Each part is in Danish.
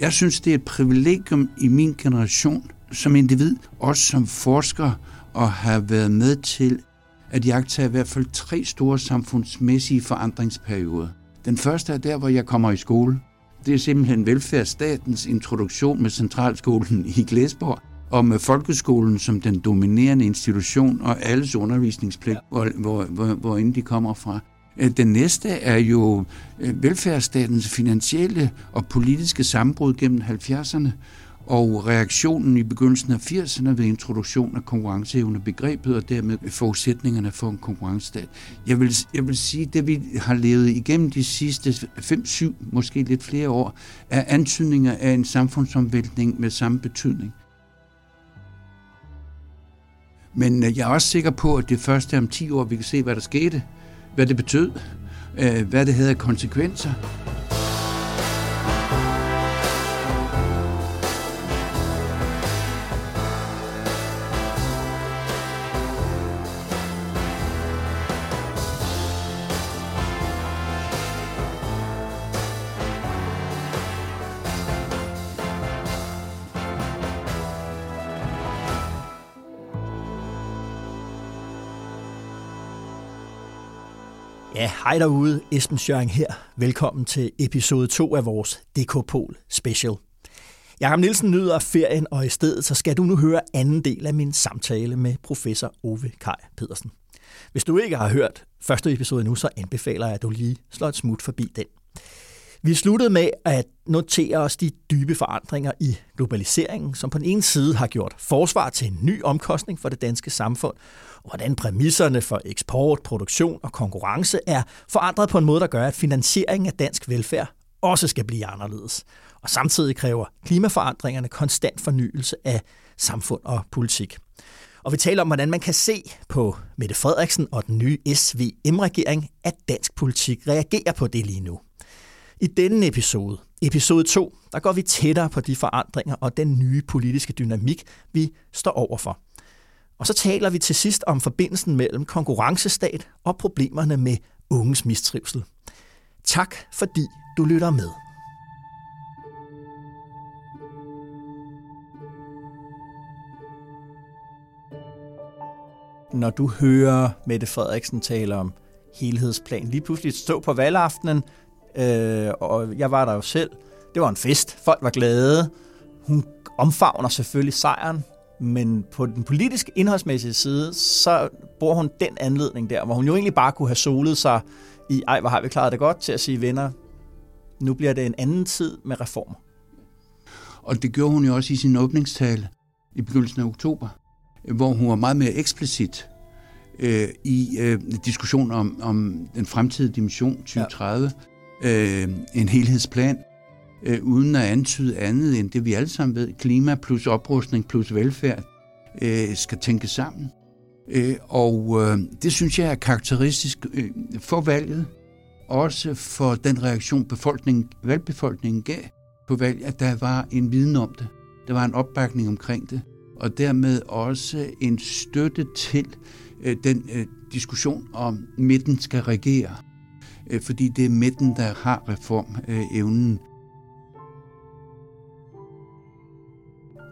Jeg synes, det er et privilegium i min generation som individ, også som forsker, at have været med til at jagtage i hvert fald tre store samfundsmæssige forandringsperioder. Den første er der, hvor jeg kommer i skole. Det er simpelthen velfærdsstatens introduktion med Centralskolen i Glæsborg, og med folkeskolen som den dominerende institution og alles undervisningspligt, ja. hvor, hvor, hvor, hvor inden de kommer fra. Øh, den næste er jo øh, velfærdsstatens finansielle og politiske sammenbrud gennem 70'erne, og reaktionen i begyndelsen af 80'erne ved introduktion af konkurrenceevne begrebet, og dermed forudsætningerne for en konkurrencestat. Jeg vil, jeg vil sige, at det vi har levet igennem de sidste 5-7, måske lidt flere år, er antydninger af en samfundsomvæltning med samme betydning. Men øh, jeg er også sikker på, at det første om 10 år, vi kan se, hvad der skete, hvad det betød, øh, hvad det havde konsekvenser. Hej derude. Esben Schøring her. Velkommen til episode 2 af vores DK Pol Special. Jakob Nielsen nyder ferien, og i stedet så skal du nu høre anden del af min samtale med professor Ove Kaj Pedersen. Hvis du ikke har hørt første episode nu, så anbefaler jeg, at du lige slår et smut forbi den. Vi sluttede med at notere os de dybe forandringer i globaliseringen, som på den ene side har gjort forsvar til en ny omkostning for det danske samfund, og hvordan præmisserne for eksport, produktion og konkurrence er forandret på en måde, der gør, at finansieringen af dansk velfærd også skal blive anderledes. Og samtidig kræver klimaforandringerne konstant fornyelse af samfund og politik. Og vi taler om, hvordan man kan se på Mette Frederiksen og den nye SVM-regering, at dansk politik reagerer på det lige nu. I denne episode, episode 2, der går vi tættere på de forandringer og den nye politiske dynamik, vi står overfor. Og så taler vi til sidst om forbindelsen mellem konkurrencestat og problemerne med unges mistrivsel. Tak fordi du lytter med. Når du hører Mette Frederiksen tale om helhedsplan, lige pludselig stå på valgaftenen, øh, og jeg var der jo selv. Det var en fest. Folk var glade. Hun omfavner selvfølgelig sejren, men på den politiske indholdsmæssige side, så bruger hun den anledning der, hvor hun jo egentlig bare kunne have solet sig i, ej, hvor har vi klaret det godt, til at sige, venner, nu bliver det en anden tid med reformer. Og det gjorde hun jo også i sin åbningstale i begyndelsen af oktober, hvor hun var meget mere eksplicit øh, i øh, diskussionen om, om den fremtidige dimension 2030. Ja. Øh, en helhedsplan, øh, uden at antyde andet end det, vi alle sammen ved. Klima plus oprustning plus velfærd øh, skal tænke sammen. Øh, og øh, det synes jeg er karakteristisk øh, for valget, også for den reaktion, befolkningen, valgbefolkningen gav på valget, at der var en viden om det. Der var en opbakning omkring det, og dermed også en støtte til øh, den øh, diskussion om midten skal regere. Øh, fordi det er midten, der har reformevnen. Øh,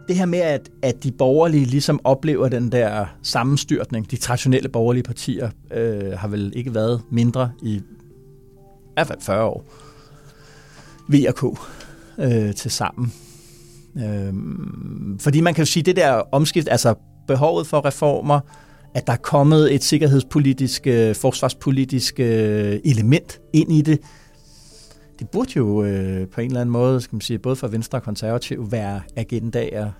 det her med, at, at de borgerlige ligesom oplever den der sammenstyrtning, de traditionelle borgerlige partier, øh, har vel ikke været mindre i, i hvert fald 40 år. VRK øh, til sammen. Øh, fordi man kan jo sige, det der omskift, altså behovet for reformer, at der er kommet et sikkerhedspolitisk, øh, forsvarspolitisk øh, element ind i det, det burde jo øh, på en eller anden måde, skal man sige, både for Venstre og Konservativ, være agendaer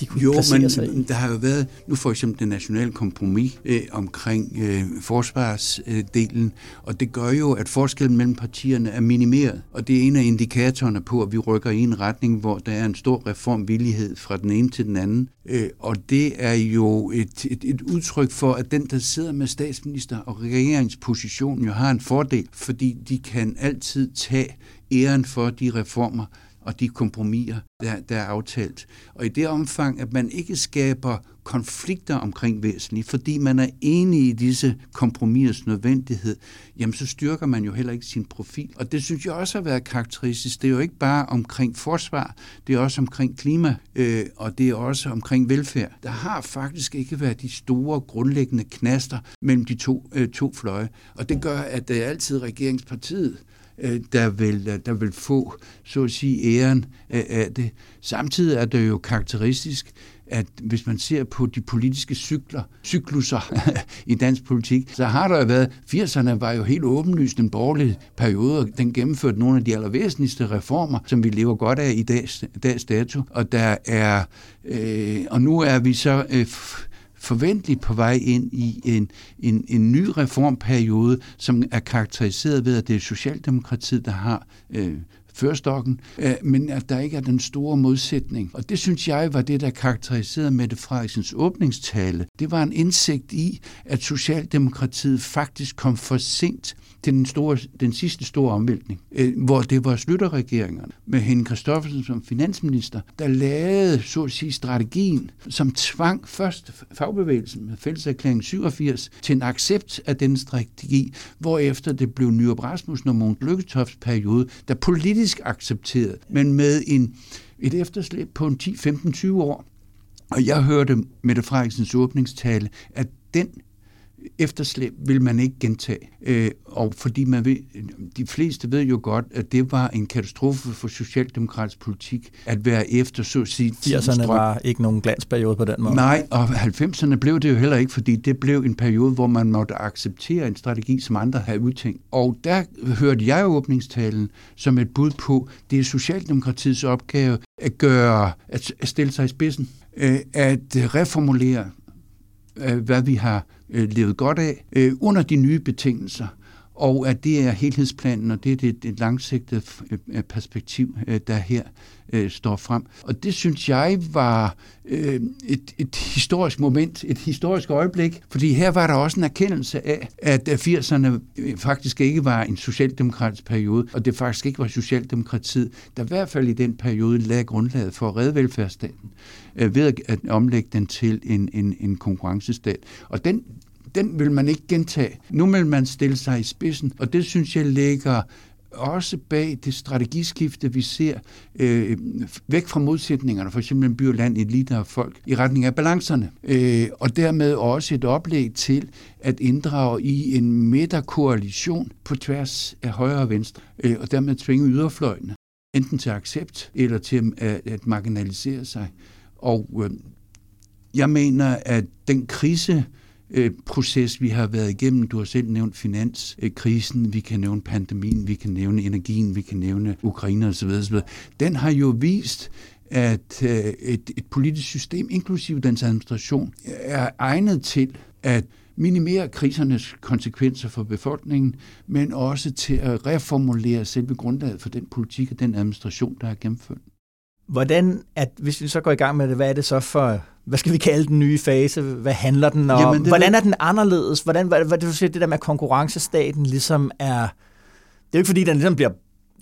de kunne jo, men sig i? der har jo været, nu for eksempel det nationale kompromis øh, omkring øh, forsvarsdelen, øh, og det gør jo, at forskellen mellem partierne er minimeret, og det er en af indikatorerne på, at vi rykker i en retning, hvor der er en stor reformvillighed fra den ene til den anden, øh, og det er jo et, et, et udtryk for, at den, der sidder med statsminister og regeringsposition, jo har en fordel, fordi de kan altid tage æren for de reformer, og de kompromiser, der, der er aftalt. Og i det omfang, at man ikke skaber konflikter omkring væsentligt, fordi man er enig i disse kompromisers nødvendighed, jamen så styrker man jo heller ikke sin profil. Og det synes jeg også har været karakteristisk. Det er jo ikke bare omkring forsvar, det er også omkring klima, øh, og det er også omkring velfærd. Der har faktisk ikke været de store grundlæggende knaster mellem de to, øh, to fløje, og det gør, at det er altid regeringspartiet, Øh, der vil, øh, der vil få, så at sige, æren af det. Samtidig er det jo karakteristisk, at hvis man ser på de politiske cykler, cykluser i dansk politik, så har der jo været, 80'erne var jo helt åbenlyst en borgerlig periode, og den gennemførte nogle af de allervæsentligste reformer, som vi lever godt af i dags, dags dato, og der er, øh, og nu er vi så øh, forventeligt på vej ind i en, en, en ny reformperiode, som er karakteriseret ved, at det er Socialdemokratiet, der har øh, førstokken, øh, men at der ikke er den store modsætning. Og det synes jeg var det, der karakteriserede Mette Frederiksens åbningstale. Det var en indsigt i, at Socialdemokratiet faktisk kom for sent til den, store, den sidste store omvæltning, øh, hvor det var slutterregeringerne med Henning Kristoffersen som finansminister, der lavede, så at sige, strategien, som tvang først fagbevægelsen med fælleserklæring 87 til en accept af den strategi, hvorefter det blev Nyrup Rasmussen og Mogens Lykketofts periode, der politisk accepterede, men med en, et efterslæb på en 10, 15, 20 år. Og jeg hørte Mette Frederiksens åbningstale, at den efterslæb vil man ikke gentage. Øh, og fordi man ved, de fleste ved jo godt, at det var en katastrofe for socialdemokratisk politik at være efter, så at sige... 80'erne var ikke nogen glansperiode på den måde. Nej, og 90'erne blev det jo heller ikke, fordi det blev en periode, hvor man måtte acceptere en strategi, som andre havde udtænkt. Og der hørte jeg åbningstalen som et bud på, det er Socialdemokratiets opgave at gøre, at stille sig i spidsen, øh, at reformulere Øh, hvad vi har øh, levet godt af øh, under de nye betingelser, og at det er helhedsplanen, og det er det, det langsigtede øh, øh, perspektiv, øh, der her står frem. Og det synes jeg var et, et historisk moment, et historisk øjeblik, fordi her var der også en erkendelse af, at 80'erne faktisk ikke var en socialdemokratisk periode, og det faktisk ikke var Socialdemokratiet, der i hvert fald i den periode lagde grundlaget for at redde velfærdsstaten øh, ved at omlægge den til en, en, en konkurrencestat. Og den, den vil man ikke gentage. Nu vil man stille sig i spidsen, og det synes jeg ligger også bag det strategiskifte, vi ser øh, væk fra modsætningerne, for eksempel by og land, elite og folk, i retning af balancerne. Øh, og dermed også et oplæg til at inddrage i en midterkoalition på tværs af højre og venstre, øh, og dermed tvinge yderfløjene enten til accept eller til at, at marginalisere sig. Og øh, jeg mener, at den krise, Øh, proces, vi har været igennem. Du har selv nævnt finanskrisen, vi kan nævne pandemien, vi kan nævne energien, vi kan nævne Ukraine osv. osv. Den har jo vist, at øh, et, et politisk system, inklusive dens administration, er egnet til at minimere krisernes konsekvenser for befolkningen, men også til at reformulere selve grundlaget for den politik og den administration, der er gennemført. Hvordan, at, hvis vi så går i gang med det, hvad er det så for, hvad skal vi kalde den nye fase? Hvad handler den om? Jamen, hvordan er den anderledes? Hvordan, hvad, hvad du siger, det der med konkurrencestaten ligesom er, det er jo ikke fordi, den ligesom bliver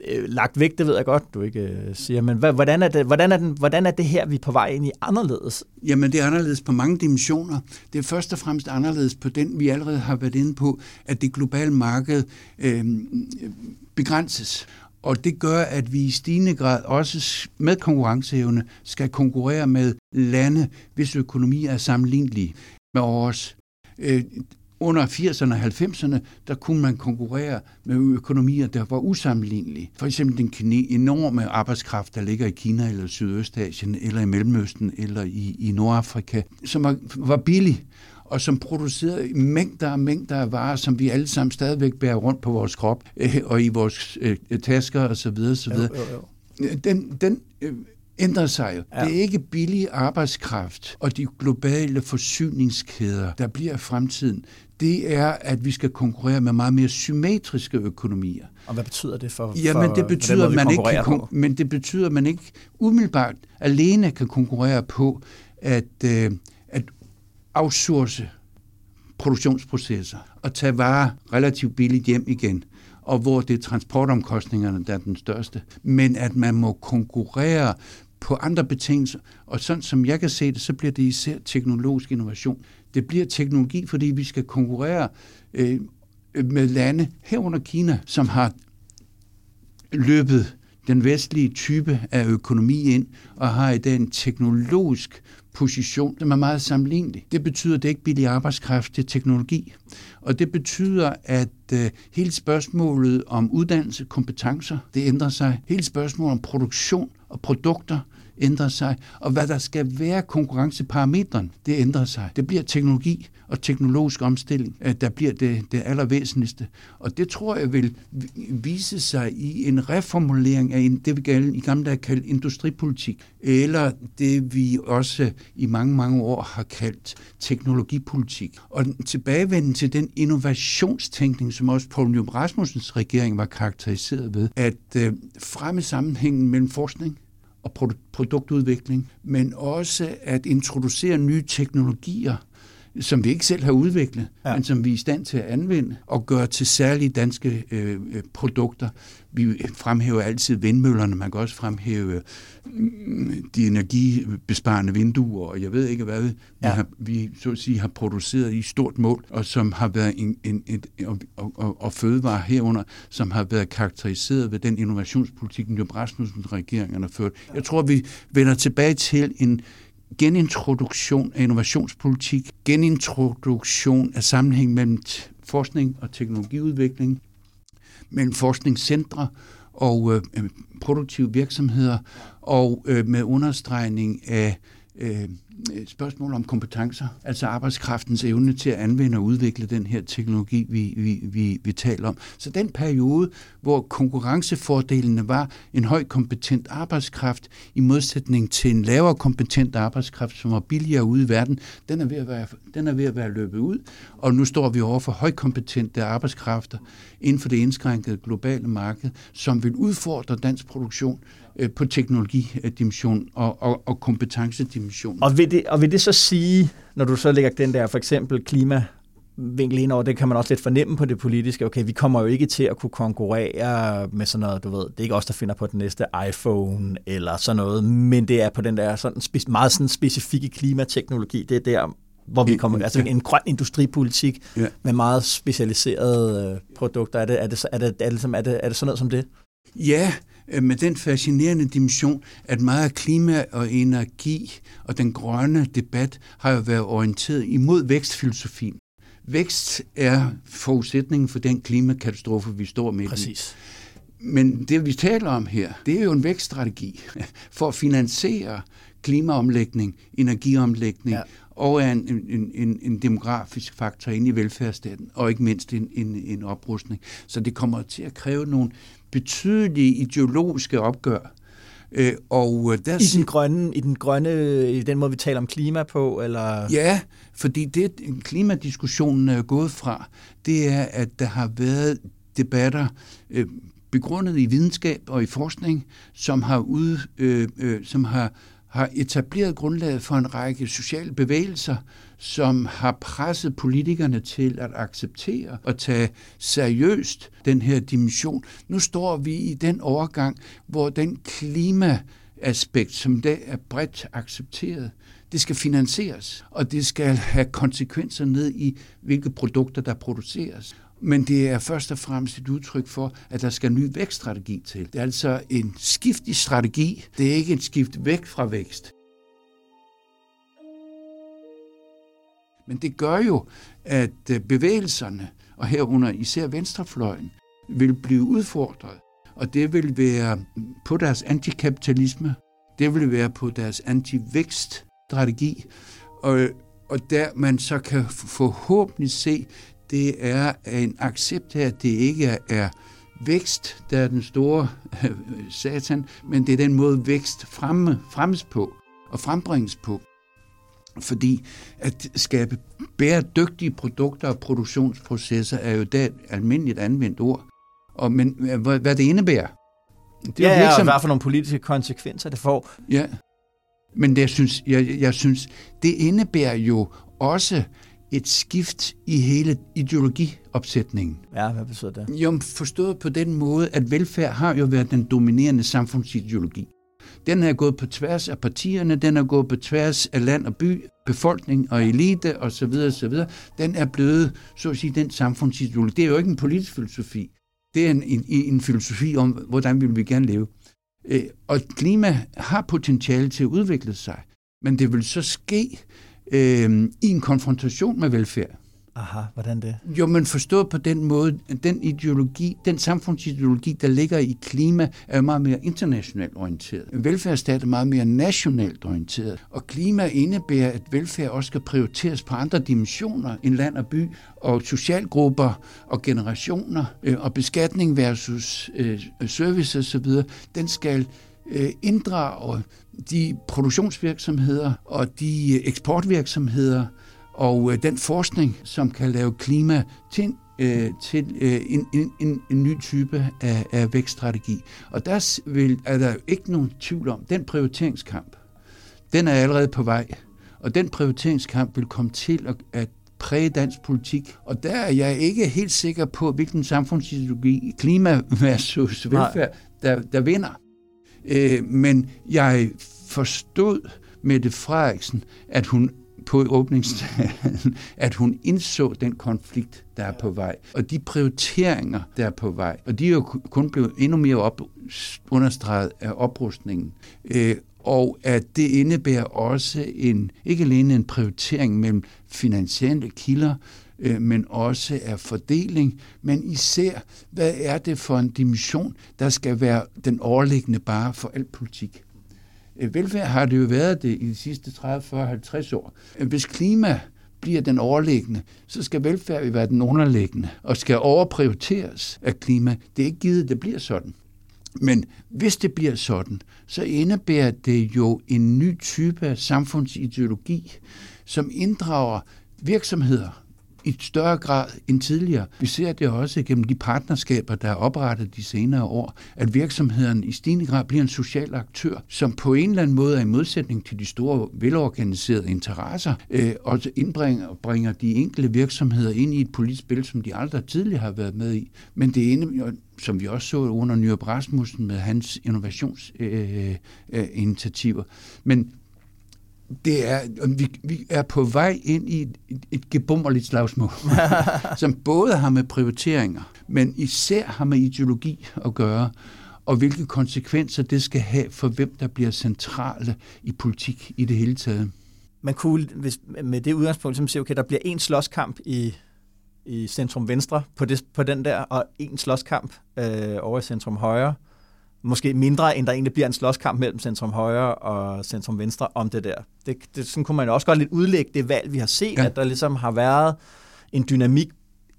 øh, lagt væk, det ved jeg godt, du ikke øh, siger, men hvad, hvordan, er det, hvordan, er den, hvordan er det her, vi er på vej ind i anderledes? Jamen, det er anderledes på mange dimensioner. Det er først og fremmest anderledes på den, vi allerede har været inde på, at det globale marked øh, begrænses. Og det gør, at vi i stigende grad også med konkurrenceevne skal konkurrere med lande, hvis økonomi er sammenlignelige med vores. Øh, under 80'erne og 90'erne, der kunne man konkurrere med økonomier, der var usammenlignelige. For eksempel den enorme arbejdskraft, der ligger i Kina eller Sydøstasien, eller i Mellemøsten, eller i, i Nordafrika, som var, var billig og som producerede mængder og mængder af varer, som vi alle sammen stadigvæk bærer rundt på vores krop øh, og i vores øh, tasker osv. osv. Jo, jo, jo. Den, den øh, ændrer sig jo. Ja. Det er ikke billig arbejdskraft og de globale forsyningskæder, der bliver fremtiden. Det er, at vi skal konkurrere med meget mere symmetriske økonomier. Og hvad betyder det for, ja, men det betyder, måde, man ikke kan, men det betyder, at man ikke umiddelbart alene kan konkurrere på at, øh, at outsource produktionsprocesser og tage varer relativt billigt hjem igen og hvor det er transportomkostningerne, der er den største. Men at man må konkurrere på andre betingelser, og sådan som jeg kan se det, så bliver det især teknologisk innovation. Det bliver teknologi, fordi vi skal konkurrere øh, med lande herunder Kina, som har løbet den vestlige type af økonomi ind og har i dag en teknologisk position, som er meget sammenlignelig. Det betyder, at det ikke er billig arbejdskraft, det er teknologi. Og det betyder, at øh, hele spørgsmålet om uddannelse, kompetencer, det ændrer sig. Hele spørgsmålet om produktion og produkter ændrer sig, og hvad der skal være konkurrenceparametren, det ændrer sig. Det bliver teknologi og teknologisk omstilling, øh, der bliver det, det allervæsentligste. Og det tror jeg vil vise sig i en reformulering af det, vi i gamle dage kaldte industripolitik, eller det, vi også i mange, mange år har kaldt teknologipolitik. Og tilbagevenden til den innovationstænkning, som også Poul Nyrup Rasmussens regering var karakteriseret ved, at øh, fremme sammenhængen mellem forskning, og produktudvikling, men også at introducere nye teknologier, som vi ikke selv har udviklet, ja. men som vi er i stand til at anvende og gøre til særlige danske øh, øh produkter. Vi fremhæver altid vindmøllerne, man kan også fremhæve mm, de energibesparende vinduer, og jeg ved ikke hvad, vi, ja. har, vi så at sige har produceret i stort mål, og som har været en, en, et, og, og, og, og fødevare herunder, som har været karakteriseret ved den innovationspolitik, den Rasmussen regeringerne har ført. Jeg tror, vi vender tilbage til en genintroduktion af innovationspolitik, genintroduktion af sammenhæng mellem forskning og teknologiudvikling, mellem forskningscentre og øh, produktive virksomheder, og øh, med understregning af øh, et spørgsmål om kompetencer, altså arbejdskraftens evne til at anvende og udvikle den her teknologi, vi, vi, vi, vi taler om. Så den periode, hvor konkurrencefordelene var en høj kompetent arbejdskraft i modsætning til en lavere kompetent arbejdskraft, som var billigere ude i verden, den er ved at være, den er ved at være løbet ud, og nu står vi over for højkompetente arbejdskræfter inden for det indskrænkede globale marked, som vil udfordre dansk produktion øh, på teknologidimension og, og, og kompetencedimension. Og vil, det, og vil det så sige, når du så lægger den der for eksempel klima vinkel ind over, det kan man også lidt fornemme på det politiske. Okay, vi kommer jo ikke til at kunne konkurrere med sådan noget, du ved, det er ikke os, der finder på den næste iPhone eller sådan noget, men det er på den der sådan, meget sådan specifikke klimateknologi. Det er der, hvor vi kommer, altså en grøn industripolitik ja. med meget specialiserede øh, produkter. Er det, er, det, er, det, er, det, er, det, er det sådan noget som det? Ja, med den fascinerende dimension, at meget af klima og energi og den grønne debat har jo været orienteret imod vækstfilosofien. Vækst er forudsætningen for den klimakatastrofe, vi står med Præcis. Men det, vi taler om her, det er jo en vækststrategi for at finansiere klimaomlægning, energiomlægning ja. og en, en, en, en demografisk faktor ind i velfærdsstaten, og ikke mindst en, en, en oprustning. Så det kommer til at kræve nogle betydelige ideologiske opgør. Øh, og der, I den grønne, i den grønne, i den måde vi taler om klima på, eller? Ja, fordi det klimadiskussionen er gået fra, det er, at der har været debatter øh, begrundet i videnskab og i forskning, som har ud, øh, øh, som har har etableret grundlaget for en række sociale bevægelser, som har presset politikerne til at acceptere og tage seriøst den her dimension. Nu står vi i den overgang, hvor den klimaaspekt, som det er bredt accepteret, det skal finansieres, og det skal have konsekvenser ned i, hvilke produkter, der produceres. Men det er først og fremmest et udtryk for, at der skal en ny vækststrategi til. Det er altså en skift i strategi. Det er ikke et skift væk fra vækst. Men det gør jo, at øh, bevægelserne, og herunder især venstrefløjen, vil blive udfordret. Og det vil være på deres antikapitalisme, det vil være på deres antivækststrategi, og, og der man så kan forhåbentlig se det er en accept af, at det ikke er vækst, der er den store øh, satan, men det er den måde, vækst fremme, fremmes på og frembringes på. Fordi at skabe bæredygtige produkter og produktionsprocesser er jo det almindeligt anvendt ord. Og, men hvad, hvad det indebærer. Det er ja, ja, og hvad for nogle politiske konsekvenser det får. Ja, men det, jeg, synes, jeg, jeg synes, det indebærer jo også et skift i hele ideologiopsætningen. Ja, hvad betyder det? Jo, forstået på den måde, at velfærd har jo været den dominerende samfundsideologi. Den er gået på tværs af partierne, den er gået på tværs af land og by, befolkning og elite osv. osv. Den er blevet, så at sige, den samfundsideologi. Det er jo ikke en politisk filosofi. Det er en, en, en filosofi om, hvordan vil vi gerne leve. Øh, og klima har potentiale til at udvikle sig, men det vil så ske øh, i en konfrontation med velfærd. Aha, hvordan det? Jo, men forstået på den måde, den ideologi, den samfundsideologi, der ligger i klima, er meget mere internationalt orienteret. Velfærdsstat er meget mere nationalt orienteret. Og klima indebærer, at velfærd også skal prioriteres på andre dimensioner end land og by, og socialgrupper og generationer, øh, og beskatning versus øh, service osv., den skal øh, inddrage de produktionsvirksomheder og de eksportvirksomheder, og øh, den forskning, som kan lave klima til, øh, til øh, en, en, en, en ny type af, af vækststrategi. Og der vil, er der ikke nogen tvivl om, den prioriteringskamp, den er allerede på vej. Og den prioriteringskamp vil komme til at, at præge dansk politik. Og der er jeg ikke helt sikker på, hvilken samfundsideologi, klima versus velfærd, der, der vinder. Øh, men jeg forstod Mette Frederiksen, at hun på åbningstalen, at hun indså den konflikt, der er på vej, og de prioriteringer, der er på vej. Og de er jo kun blevet endnu mere op, understreget af oprustningen. Øh, og at det indebærer også en, ikke alene en prioritering mellem finansielle kilder, øh, men også af fordeling, men især, hvad er det for en dimension, der skal være den overliggende bare for al politik. Øh, velfærd har det jo været det i de sidste 30, 40, 50 år. Øh, hvis klima bliver den overliggende, så skal velfærd være den underliggende og skal overprioriteres af klima. Det er ikke givet, det bliver sådan. Men hvis det bliver sådan, så indebærer det jo en ny type af samfundsideologi, som inddrager virksomheder, i større grad end tidligere. Vi ser det også gennem de partnerskaber, der er oprettet de senere år, at virksomheden i stigende grad bliver en social aktør, som på en eller anden måde er i modsætning til de store, velorganiserede interesser, øh, og indbringer bringer de enkelte virksomheder ind i et politisk spil, som de aldrig tidligere har været med i. Men det ene, som vi også så under Nyrup Rasmussen med hans innovationsinitiativer. Øh, øh, Men det er, vi, vi er på vej ind i et, et, et gebummerligt slagsmål, som både har med prioriteringer, men især har med ideologi at gøre, og hvilke konsekvenser det skal have for hvem, der bliver centrale i politik i det hele taget. Man kunne hvis, med det udgangspunkt, som siger, okay, der bliver en slåskamp i, i centrum venstre på, det, på den der, og en slåskamp øh, over i centrum højre, måske mindre, end der egentlig bliver en slåskamp mellem centrum højre og centrum venstre om det der. Det, det, sådan kunne man også godt lidt udlægge det valg, vi har set, ja. at der ligesom har været en dynamik,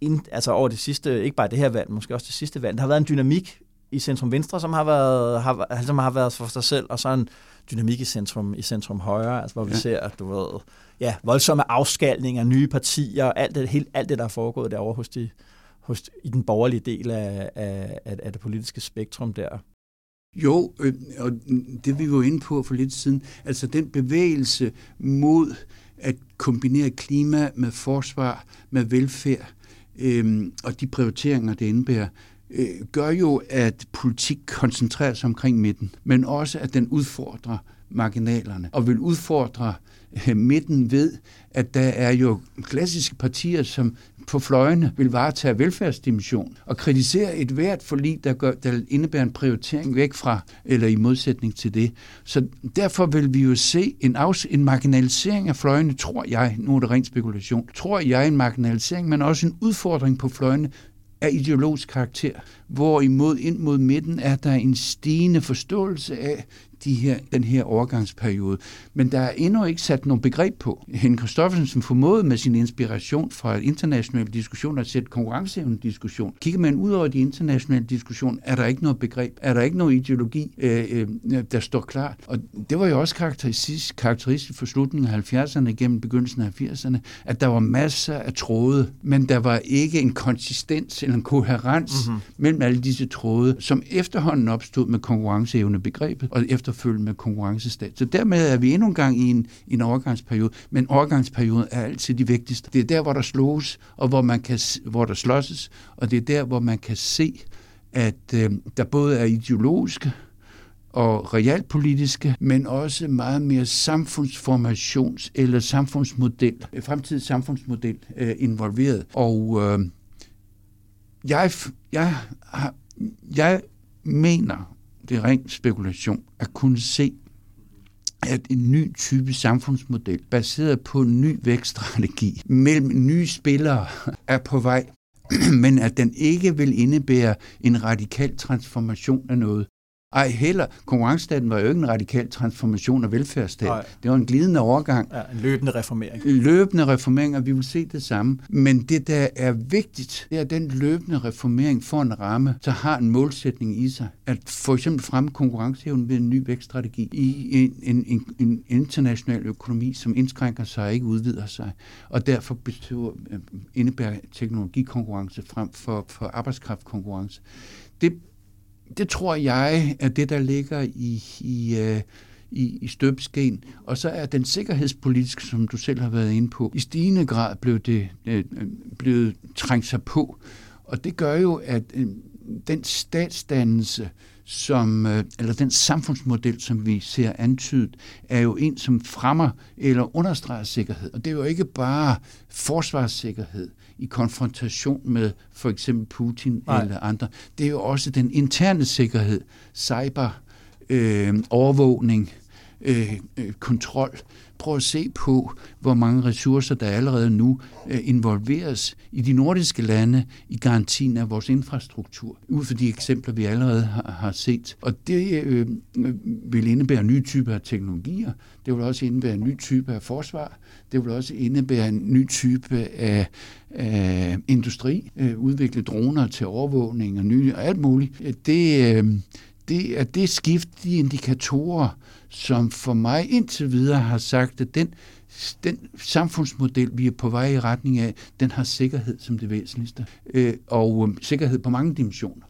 ind, altså over det sidste, ikke bare det her valg, måske også det sidste valg, der har været en dynamik i centrum venstre, som har været, har, altså, har været for sig selv, og så en dynamik i centrum, i centrum højre, altså hvor vi ja. ser, at du ved, ja, voldsomme afskalninger, nye partier, alt det, helt, alt det, der er foregået derovre hos de, hos, i den borgerlige del af, af, af det politiske spektrum der. Jo, øh, og det vi var inde på for lidt siden, altså den bevægelse mod at kombinere klima med forsvar, med velfærd øh, og de prioriteringer, det indebærer, øh, gør jo, at politik koncentrerer sig omkring midten, men også at den udfordrer marginalerne og vil udfordre øh, midten ved, at der er jo klassiske partier, som på fløjene vil varetage velfærdsdimension og kritisere et hvert forlig, der, gør, der indebærer en prioritering væk fra, eller i modsætning til det. Så derfor vil vi jo se en, afs- en marginalisering af fløjene, tror jeg, nu er det ren spekulation, tror jeg en marginalisering, men også en udfordring på fløjene, af ideologisk karakter, hvorimod ind mod midten er der en stigende forståelse af de her, den her overgangsperiode. Men der er endnu ikke sat nogen begreb på. Henrik Christoffersen, som formåede med sin inspiration fra internationale diskussioner at sætte konkurrenceevne diskussion. Kigger man ud over de internationale diskussioner, er der ikke noget begreb, er der ikke noget ideologi, øh, øh, der står klart. Og det var jo også karakteristisk, karakteristisk for slutningen af 70'erne gennem begyndelsen af 80'erne, at der var masser af tråde, men der var ikke en konsistens eller en koherens mm-hmm. mellem alle disse tråde, som efterhånden opstod med konkurrenceevnebegrebet og efterfølgende med konkurrencestat. Så dermed er vi endnu en gang i en, en overgangsperiode, men overgangsperioden er altid de vigtigste. Det er der, hvor der slås, og hvor, man kan, hvor der slåsses, og det er der, hvor man kan se, at øh, der både er ideologiske og realpolitiske, men også meget mere samfundsformations- eller samfundsmodel, øh, fremtidig samfundsmodel øh, involveret. Og øh, jeg, jeg, jeg mener, det er ren spekulation, at kunne se, at en ny type samfundsmodel, baseret på en ny vækststrategi mellem nye spillere, er på vej, men at den ikke vil indebære en radikal transformation af noget. Ej, heller. Konkurrencestaten var jo ikke en radikal transformation af velfærdsstaten. Det var en glidende overgang. Ja, en løbende reformering. Løbende reformering, og vi vil se det samme. Men det, der er vigtigt, det er, at den løbende reformering får en ramme, så har en målsætning i sig. At for eksempel fremme konkurrenceevnen ved en ny vækststrategi i en, en, en, en international økonomi, som indskrænker sig og ikke udvider sig. Og derfor betyder, indebærer teknologikonkurrence frem for, for arbejdskraftkonkurrence. Det det tror jeg er det, der ligger i, i, øh, i, i støbsken. Og så er den sikkerhedspolitiske, som du selv har været inde på, i stigende grad blevet, det, øh, blevet trængt sig på. Og det gør jo, at øh, den statsdannelse, som, eller den samfundsmodel, som vi ser antydet, er jo en, som fremmer eller understreger sikkerhed. Og det er jo ikke bare forsvarssikkerhed i konfrontation med for eksempel Putin Nej. eller andre. Det er jo også den interne sikkerhed, cyber, øh, overvågning, Øh, øh, kontrol. Prøv at se på, hvor mange ressourcer, der allerede nu øh, involveres i de nordiske lande i garantien af vores infrastruktur, ud fra de eksempler, vi allerede har, har set. Og det øh, øh, vil indebære nye typer af teknologier, det vil også indebære en ny type af forsvar, det vil også indebære en ny type af, af industri, øh, udvikle droner til overvågning og nye og alt muligt. Øh, det, øh, det er det skift, de indikatorer, som for mig indtil videre har sagt, at den, den samfundsmodel, vi er på vej i retning af, den har sikkerhed som det væsentligste, øh, og øh, sikkerhed på mange dimensioner.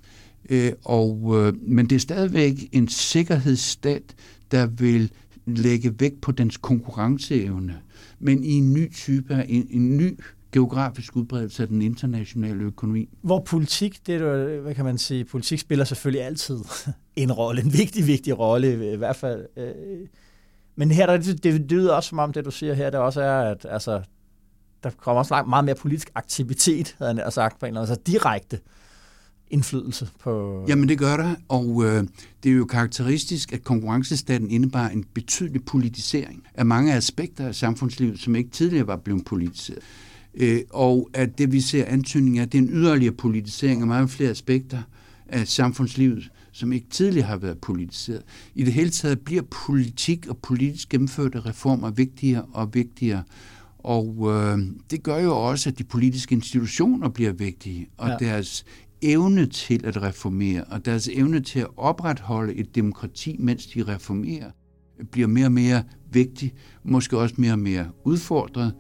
Øh, og, øh, men det er stadigvæk en sikkerhedsstat, der vil lægge vægt på dens konkurrenceevne, men i en ny type, en, en ny geografisk udbredelse af den internationale økonomi. Hvor politik, det er, hvad kan man sige, politik spiller selvfølgelig altid en rolle, en vigtig, vigtig rolle i hvert fald. Øh. Men her, der, det, det lyder også som om, det du siger her, det også er, at altså, der kommer også langt meget mere politisk aktivitet, havde jeg sagt på en eller anden, altså direkte indflydelse på... Jamen det gør der, og øh, det er jo karakteristisk, at konkurrencestaten indebar en betydelig politisering af mange aspekter af samfundslivet, som ikke tidligere var blevet politiseret. Øh, og at det, vi ser antydning af, det er en yderligere politisering af mange flere aspekter af samfundslivet, som ikke tidligere har været politiseret. I det hele taget bliver politik og politisk gennemførte reformer vigtigere og vigtigere. Og øh, det gør jo også, at de politiske institutioner bliver vigtige, og ja. deres evne til at reformere, og deres evne til at opretholde et demokrati, mens de reformerer, bliver mere og mere vigtig, måske også mere og mere udfordret,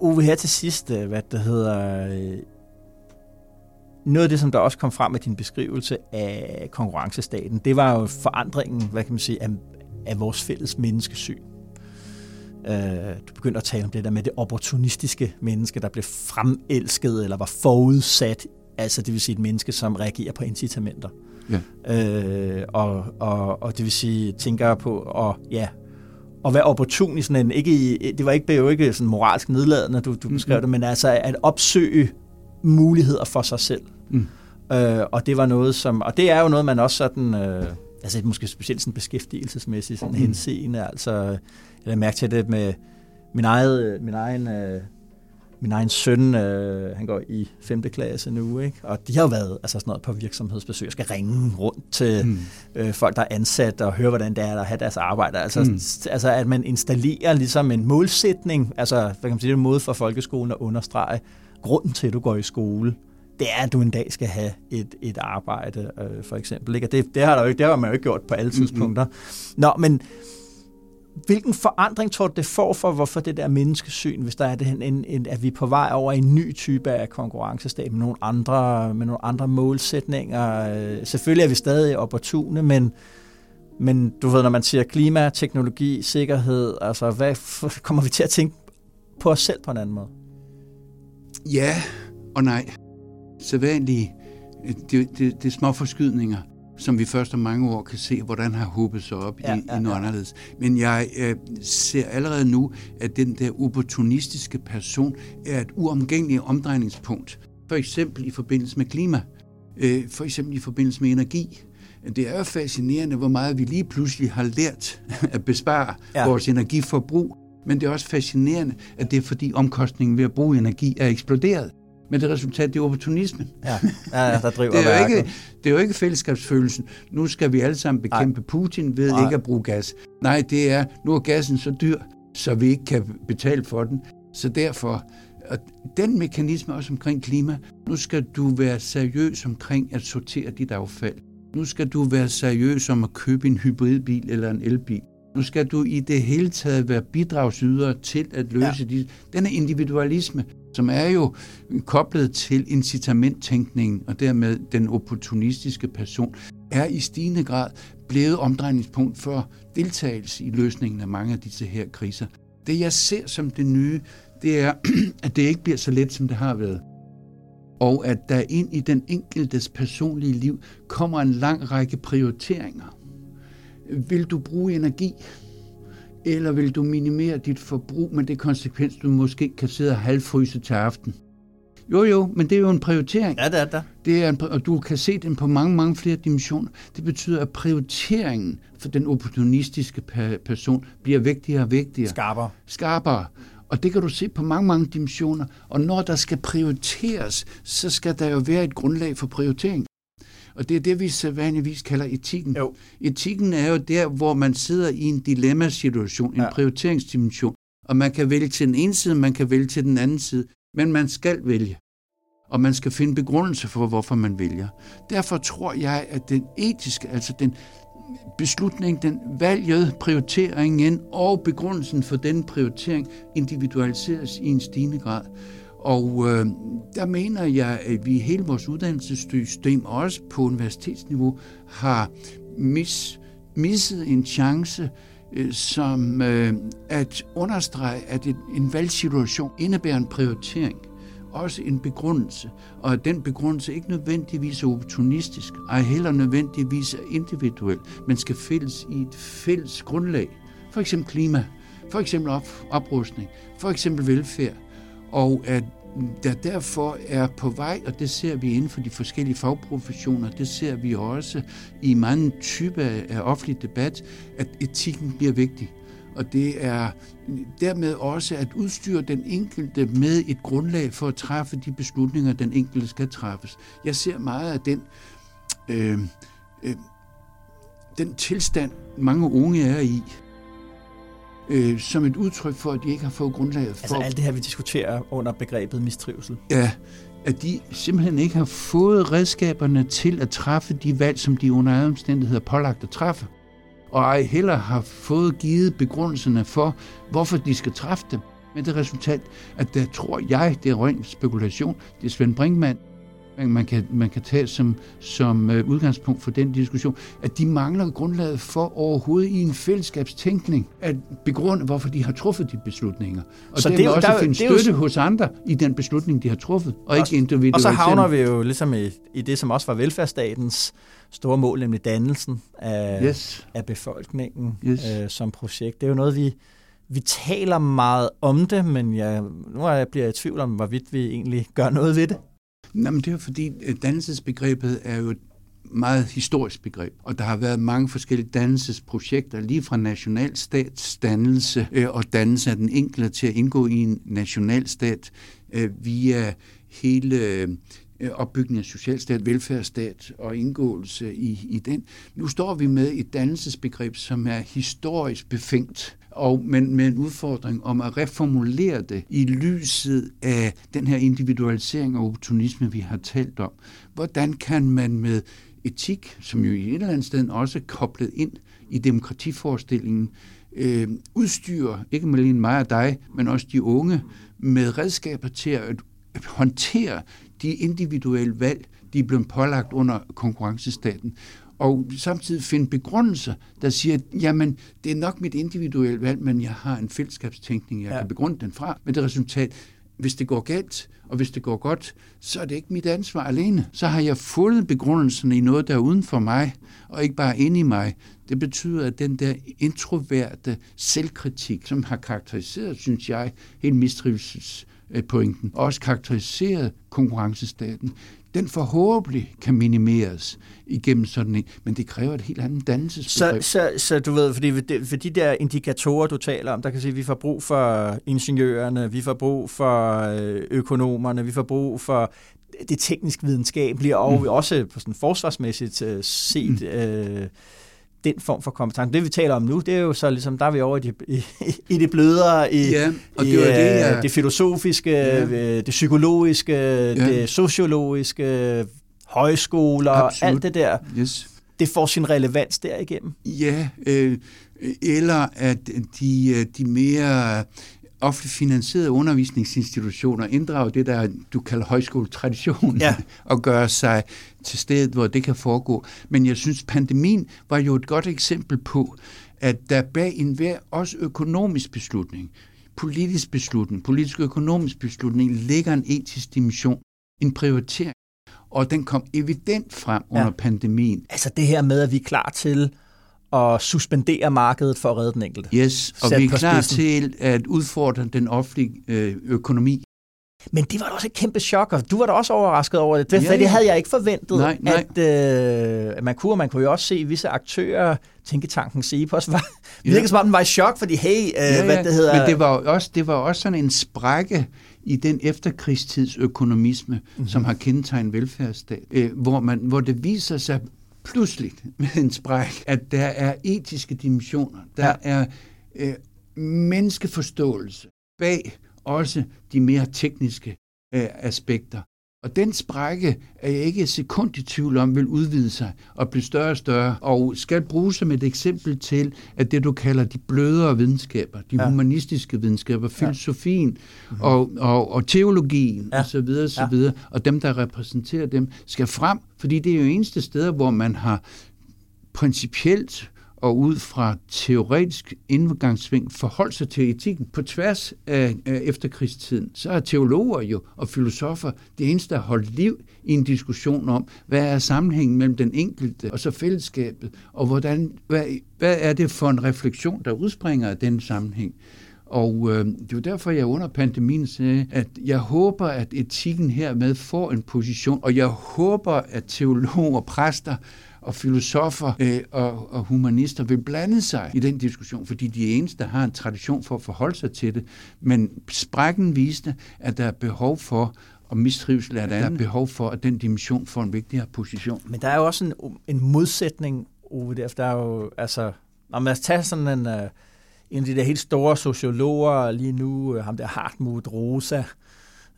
Uwe, her til sidst, øh, hvad det hedder, øh, noget af det, som der også kom frem med din beskrivelse af konkurrencestaten, det var jo forandringen, hvad kan man sige, af, af vores fælles menneskesyn. Uh, du begyndte at tale om det der med det opportunistiske menneske, der blev fremelsket eller var forudsat, altså det vil sige et menneske, som reagerer på incitamenter. Ja. Uh, og, og, og det vil sige, tænker på at ja, at være opportun i sådan en, ikke i, det var ikke, det var jo ikke sådan moralsk nedladende, du, du beskrev mm. det, men altså at opsøge muligheder for sig selv. Mm. Øh, og det var noget, som, og det er jo noget, man også sådan, øh, altså måske specielt sådan beskæftigelsesmæssigt sådan mm. henseende, altså, jeg har mærket til det med min, eget, min egen øh, min egen søn, øh, han går i 5. klasse nu, ikke? og de har jo været altså sådan noget på virksomhedsbesøg, skal ringe rundt til mm. øh, folk, der er ansat, og høre, hvordan det er at have deres arbejde. Altså, mm. altså at man installerer ligesom en målsætning, altså hvad kan man sige, det er en måde for folkeskolen at understrege grunden til, at du går i skole det er, at du en dag skal have et, et arbejde, øh, for eksempel. Ikke? Og det, det, har der jo ikke, det har man jo ikke gjort på alle tidspunkter. Mm-hmm. Nå, men hvilken forandring tror du, det får for, hvorfor det der menneskesyn, hvis der er det, en, en, at vi er på vej over i en ny type af konkurrencestat med nogle andre, med nogle andre målsætninger? Øh, selvfølgelig er vi stadig opportune, men, men du ved, når man siger klima, teknologi, sikkerhed, altså hvad kommer vi til at tænke på os selv på en anden måde? Ja og nej sædvanlige, det, det, det er små forskydninger, som vi først om mange år kan se, hvordan har håbet sig op ja, i, ja, i noget ja. anderledes. Men jeg øh, ser allerede nu, at den der opportunistiske person er et uomgængeligt omdrejningspunkt. For eksempel i forbindelse med klima. Øh, for eksempel i forbindelse med energi. Det er jo fascinerende, hvor meget vi lige pludselig har lært at bespare ja. vores energiforbrug. Men det er også fascinerende, at det er fordi omkostningen ved at bruge energi er eksploderet. Men det resultat, det er opportunismen. Ja, ja der driver det, er jo ikke, det er jo ikke fællesskabsfølelsen. Nu skal vi alle sammen bekæmpe Ej. Putin ved Ej. ikke at bruge gas. Nej, det er, nu er gassen så dyr, så vi ikke kan betale for den. Så derfor, og den mekanisme også omkring klima, nu skal du være seriøs omkring at sortere dit affald. Nu skal du være seriøs om at købe en hybridbil eller en elbil. Nu skal du i det hele taget være bidragsyder til at løse ja. de, denne individualisme som er jo koblet til incitamenttænkningen og dermed den opportunistiske person, er i stigende grad blevet omdrejningspunkt for deltagelse i løsningen af mange af disse her kriser. Det jeg ser som det nye, det er, at det ikke bliver så let, som det har været. Og at der ind i den enkeltes personlige liv kommer en lang række prioriteringer. Vil du bruge energi? Eller vil du minimere dit forbrug med det konsekvens, du måske kan sidde og halvfryse til aften? Jo, jo, men det er jo en prioritering. Ja, det er der. Det er en, og du kan se den på mange, mange flere dimensioner. Det betyder, at prioriteringen for den opportunistiske person bliver vigtigere og vigtigere. Skarpere. Skarpere. Og det kan du se på mange, mange dimensioner. Og når der skal prioriteres, så skal der jo være et grundlag for prioritering. Og det er det, vi sædvanligvis kalder etikken. Jo. Etikken er jo der, hvor man sidder i en dilemmasituation, en ja. prioriteringsdimension, og man kan vælge til den ene side, man kan vælge til den anden side, men man skal vælge. Og man skal finde begrundelse for, hvorfor man vælger. Derfor tror jeg, at den etiske, altså den beslutning, den valget, prioriteringen og begrundelsen for den prioritering individualiseres i en stigende grad. Og øh, der mener jeg, at vi i hele vores uddannelsessystem, også på universitetsniveau, har mis, misset en chance, øh, som øh, at understrege, at et, en valgsituation indebærer en prioritering, også en begrundelse, og at den begrundelse ikke nødvendigvis er opportunistisk, ej heller nødvendigvis er individuel, men skal fælles i et fælles grundlag. For eksempel klima, for eksempel op, oprustning, for eksempel velfærd, og at mm, der derfor er på vej, og det ser vi inden for de forskellige fagprofessioner, det ser vi også i mange typer af offentlig debat, at etikken bliver vigtig. Og det er mm, dermed også at udstyre den enkelte med et grundlag for at træffe de beslutninger, den enkelte skal træffes. Jeg ser meget af den, øh, øh, den tilstand, mange unge er i, øh, som et udtryk for, at de ikke har fået grundlaget for... Altså alt det her, vi diskuterer under begrebet mistrivsel. Ja, at de simpelthen ikke har fået redskaberne til at træffe de valg, som de under alle omstændigheder er pålagt at træffe. Og ej heller har fået givet begrundelserne for, hvorfor de skal træffe dem. Men det resultat, at der tror jeg, det er ren spekulation, det er Svend Brinkmann, man kan, man kan tage som, som uh, udgangspunkt for den diskussion, at de mangler grundlaget for overhovedet i en fællesskabstænkning at begrunde, hvorfor de har truffet de beslutninger. Og så det er også der, finde støtte jo... hos andre i den beslutning, de har truffet, og, og ikke individuelt. Og så havner vi jo ligesom i, i det, som også var velfærdsstatens store mål, nemlig dannelsen af, yes. af befolkningen yes. øh, som projekt. Det er jo noget, vi, vi taler meget om det, men jeg, nu er jeg bliver jeg i tvivl om, hvorvidt vi egentlig gør noget ved det. Jamen, det er fordi, øh, dannelsesbegrebet er jo et meget historisk begreb, og der har været mange forskellige dannelsesprojekter, lige fra nationalstatsdannelse øh, og dannelse af den enkelte til at indgå i en nationalstat øh, via hele øh, opbygning af socialstat, velfærdsstat og indgåelse i, i den. Nu står vi med et dannelsesbegreb, som er historisk befængt, og, men med en udfordring om at reformulere det i lyset af den her individualisering og opportunisme, vi har talt om. Hvordan kan man med etik, som jo i et eller andet sted også er koblet ind i demokratiforestillingen, øh, udstyre, ikke alene mig og dig, men også de unge, med redskaber til at håndtere de individuelle valg, de er blevet pålagt under konkurrencestaten, og samtidig finde begrundelser, der siger, jamen, det er nok mit individuelle valg, men jeg har en fællesskabstænkning, jeg ja. kan begrunde den fra. Men det resultat, hvis det går galt, og hvis det går godt, så er det ikke mit ansvar alene. Så har jeg fundet begrundelsen i noget, der er uden for mig, og ikke bare inde i mig. Det betyder, at den der introverte selvkritik, som har karakteriseret, synes jeg, helt mistrivelsespointen, også karakteriseret konkurrencestaten, den forhåbentlig kan minimeres igennem sådan en, men det kræver et helt andet dannelsesbegreb. Så, så, så du ved, fordi for de der indikatorer, du taler om, der kan sige, at vi får brug for ingeniørerne, vi får brug for øh, økonomerne, vi får brug for det teknisk videnskabelige, og mm. også på sådan forsvarsmæssigt uh, set mm. øh, den form for kompetence. Det vi taler om nu, det er jo så ligesom, der er vi over i det, i, i det blødere, i, ja, og det, var det, ja. det filosofiske, ja. det psykologiske, ja. det sociologiske, højskoler, Absolut. alt det der. Yes. Det får sin relevans derigennem. Ja, øh, eller at de, øh, de mere ofte finansierede undervisningsinstitutioner inddrager det, der du kalder højskoletradition, ja. og gøre sig til stedet, hvor det kan foregå. Men jeg synes, pandemien var jo et godt eksempel på, at der bag enhver også økonomisk beslutning, politisk beslutning, politisk økonomisk beslutning, ligger en etisk dimension, en prioritering. Og den kom evident frem under ja. pandemien. Altså det her med, at vi er klar til at suspendere markedet for at redde den enkelte. Yes, og Sat vi er klar spidsen. til at udfordre den offentlige øh, økonomi. Men det var da også et kæmpe chok, og du var da også overrasket over det. Det, ja, ja. det havde jeg ikke forventet, nej, nej. At, øh, man kunne. Man kunne jo også se visse aktører, Tænketanken Cepos, var, ja. virkede som om den var i chok, fordi hey, øh, ja, ja. hvad det hedder... Men det var, også, det var også sådan en sprække i den efterkrigstidsøkonomisme, mm-hmm. som har kendetegnet velfærdsstat, øh, hvor, man, hvor det viser sig pludselig med en spræk, at der er etiske dimensioner, der ja. er øh, menneskeforståelse bag også de mere tekniske øh, aspekter. Og den sprække er jeg ikke et sekund i tvivl om, vil udvide sig og blive større og større, og skal bruges som et eksempel til, at det du kalder de blødere videnskaber, de ja. humanistiske videnskaber, filosofien ja. og, og, og teologien ja. osv., osv., ja. og dem, der repræsenterer dem, skal frem, fordi det er jo eneste steder, hvor man har principielt og ud fra teoretisk indgangsving forholdt sig til etikken på tværs af, efterkrigstiden, så er teologer jo og filosofer det eneste, der har holdt liv i en diskussion om, hvad er sammenhængen mellem den enkelte og så fællesskabet, og hvordan, hvad, hvad er det for en refleksion, der udspringer af den sammenhæng. Og øh, det er derfor, jeg under pandemien sagde, at jeg håber, at etikken hermed får en position, og jeg håber, at teologer og præster og filosofer øh, og, og humanister vil blande sig i den diskussion, fordi de er eneste, der har en tradition for at forholde sig til det. Men sprækken viste, at der er behov for og mistrivsel er der er behov for, at den dimension får en vigtigere position. Men der er jo også en, en modsætning, Ove, der, der er jo, altså, når man tager sådan en, uh, en af de der helt store sociologer lige nu, uh, ham der Hartmut Rosa,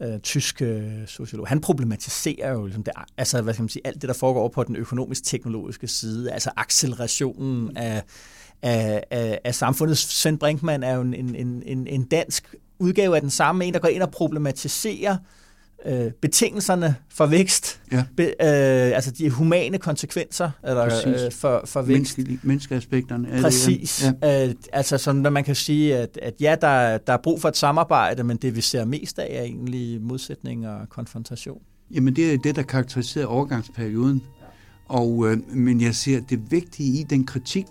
øh, tyske øh, sociolog, han problematiserer jo ligesom det, altså, hvad skal man sige, alt det, der foregår over på den økonomisk-teknologiske side, altså accelerationen af, af, af, af samfundet. Svend Brinkmann er jo en, en, en, en dansk udgave af den samme, en, der går ind og problematiserer øh, betingelserne for vækst, ja. be, øh, altså de humane konsekvenser eller, øh, for, for vækst. Menneske, menneskeaspekterne. Er Præcis. Det, ja. øh, altså sådan, når man kan sige, at, at ja, der, der er brug for et samarbejde, men det vi ser mest af er egentlig modsætning og konfrontation. Jamen det er det, der karakteriserer overgangsperioden. Og, øh, men jeg ser det vigtige i den kritik,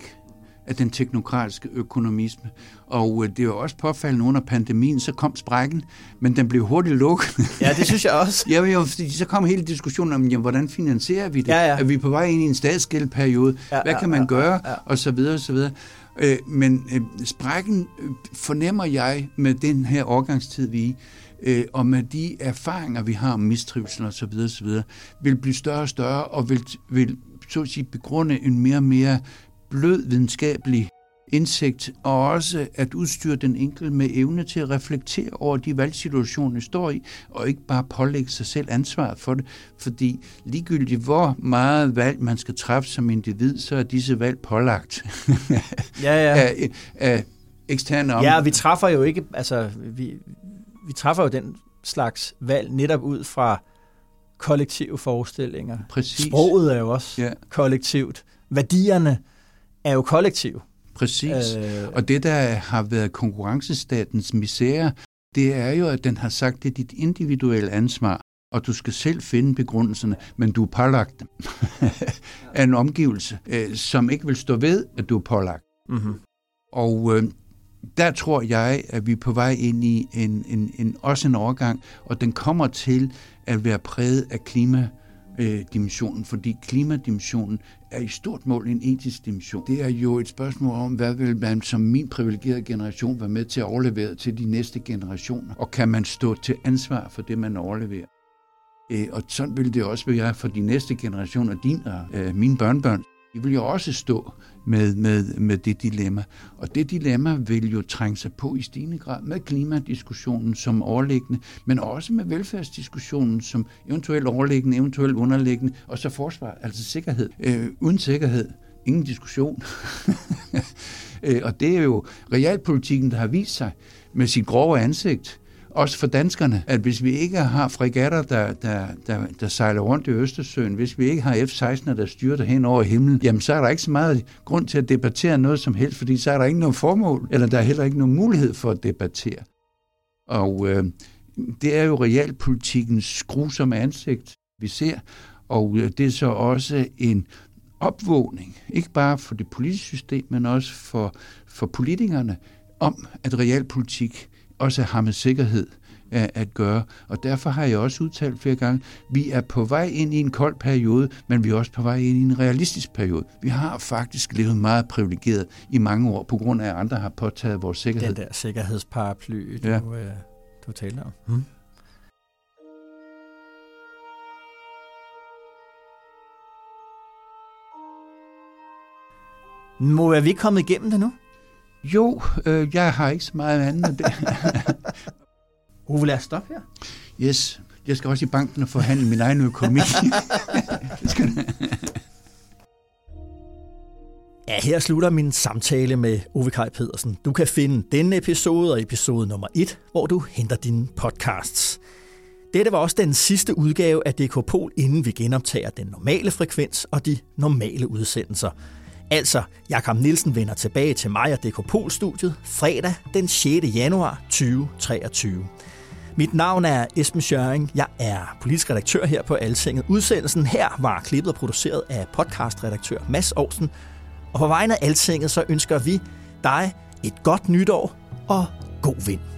af den teknokratiske økonomisme. Og øh, det er jo også påfaldende under pandemien, så kom sprækken, men den blev hurtigt lukket. Ja, det synes jeg også. ja, jo, fordi så kom hele diskussionen om, jamen, hvordan finansierer vi det? Ja, ja. Er vi på vej ind i en statsgældperiode? Ja, Hvad ja, kan man ja, gøre? ja, ja. Og så videre, og så videre. Øh, men øh, sprækken øh, fornemmer jeg med den her årgangstid, vi er i, øh, og med de erfaringer, vi har om mistrivsel og så videre, så videre, vil blive større og større, og vil, vil så at sige, begrunde en mere og mere blød videnskabelig indsigt, og også at udstyre den enkelte med evne til at reflektere over de valgsituationer, de står i, og ikke bare pålægge sig selv ansvaret for det, fordi ligegyldigt hvor meget valg man skal træffe som individ, så er disse valg pålagt Ja, ja. af, af eksterne om. Ja, vi træffer jo ikke, altså, vi, vi træffer jo den slags valg netop ud fra kollektive forestillinger. Præcis. Sproget er jo også Ja. kollektivt. Værdierne er jo kollektive. Præcis. Øh, Og det, der har været konkurrencestatens misære, det er jo, at den har sagt, det er dit individuelle ansvar, og du skal selv finde begrundelserne, men du er pålagt dem af en omgivelse, øh, som ikke vil stå ved, at du er pålagt. mm-hmm. Og øh, der tror jeg, at vi er på vej ind i en, en, en, også en overgang, og den kommer til at være præget af klima øh, dimensionen, fordi klimadimensionen er i stort mål en etisk dimension. Det er jo et spørgsmål om, hvad vil man som min privilegerede generation være med til at overlevere til de næste generationer, og kan man stå til ansvar for det, man overleverer. Øh, og sådan vil det også være for de næste generationer, din og øh, mine børnebørn. De vil jo også stå med, med, med det dilemma. Og det dilemma vil jo trænge sig på i stigende grad med klimadiskussionen som overliggende, men også med velfærdsdiskussionen som eventuelt overliggende, eventuelt underliggende, og så forsvar, altså sikkerhed. Øh, uden sikkerhed, ingen diskussion. øh, og det er jo realpolitikken, der har vist sig med sit grove ansigt, også for danskerne, at hvis vi ikke har fregatter, der, der, der, der sejler rundt i Østersøen, hvis vi ikke har F-16'er, der styrter hen over himlen, jamen så er der ikke så meget grund til at debattere noget som helst, fordi så er der ikke noget formål, eller der er heller ikke nogen mulighed for at debattere. Og øh, det er jo realpolitikens grusomme ansigt, vi ser, og øh, det er så også en opvågning, ikke bare for det politiske system, men også for, for politikerne, om at realpolitik også har med sikkerhed at, at gøre. Og derfor har jeg også udtalt flere gange, vi er på vej ind i en kold periode, men vi er også på vej ind i en realistisk periode. Vi har faktisk levet meget privilegeret i mange år, på grund af, at andre har påtaget vores sikkerhed. Den der sikkerhedsparaply, du, Ja. øh, du talte om. Hmm. Må er vi ikke kommet igennem det nu? Jo, øh, jeg har ikke så meget andet end det. Ove, lad os stoppe her. yes, jeg skal også i banken og forhandle min egen økonomi. Ja, her slutter min samtale med Ove Kaj Pedersen. Du kan finde denne episode og episode nummer 1, hvor du henter dine podcasts. Dette var også den sidste udgave af DK Pol, inden vi genoptager den normale frekvens og de normale udsendelser. Altså, Jakob Nielsen vender tilbage til mig og DK Pol-studiet fredag den 6. januar 2023. Mit navn er Esben Schøring. Jeg er politisk redaktør her på Altinget. Udsendelsen her var klippet og produceret af podcastredaktør Mads Aarhusen. Og på vegne af Altinget, så ønsker vi dig et godt nytår og god vind.